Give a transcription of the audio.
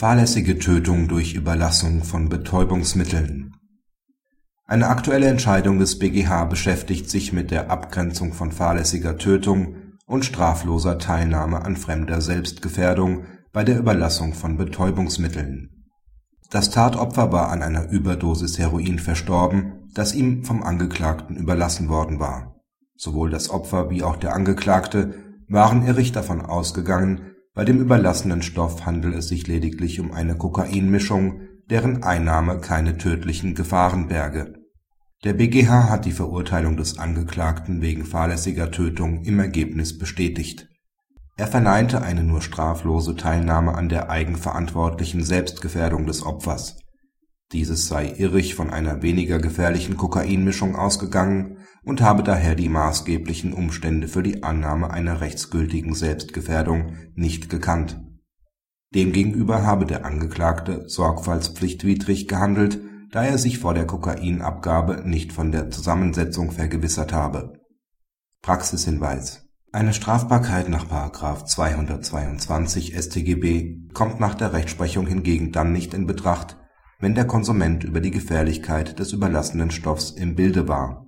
Fahrlässige Tötung durch Überlassung von Betäubungsmitteln Eine aktuelle Entscheidung des BgH beschäftigt sich mit der Abgrenzung von fahrlässiger Tötung und strafloser Teilnahme an fremder Selbstgefährdung bei der Überlassung von Betäubungsmitteln. Das Tatopfer war an einer Überdosis Heroin verstorben, das ihm vom Angeklagten überlassen worden war. Sowohl das Opfer wie auch der Angeklagte waren irrig davon ausgegangen bei dem überlassenen Stoff handele es sich lediglich um eine Kokainmischung, deren Einnahme keine tödlichen Gefahren berge. Der BgH hat die Verurteilung des Angeklagten wegen fahrlässiger Tötung im Ergebnis bestätigt. Er verneinte eine nur straflose Teilnahme an der eigenverantwortlichen Selbstgefährdung des Opfers dieses sei irrig von einer weniger gefährlichen Kokainmischung ausgegangen und habe daher die maßgeblichen Umstände für die Annahme einer rechtsgültigen Selbstgefährdung nicht gekannt. Demgegenüber habe der Angeklagte sorgfaltspflichtwidrig gehandelt, da er sich vor der Kokainabgabe nicht von der Zusammensetzung vergewissert habe. Praxishinweis Eine Strafbarkeit nach § 222 StGB kommt nach der Rechtsprechung hingegen dann nicht in Betracht wenn der Konsument über die Gefährlichkeit des überlassenen Stoffs im Bilde war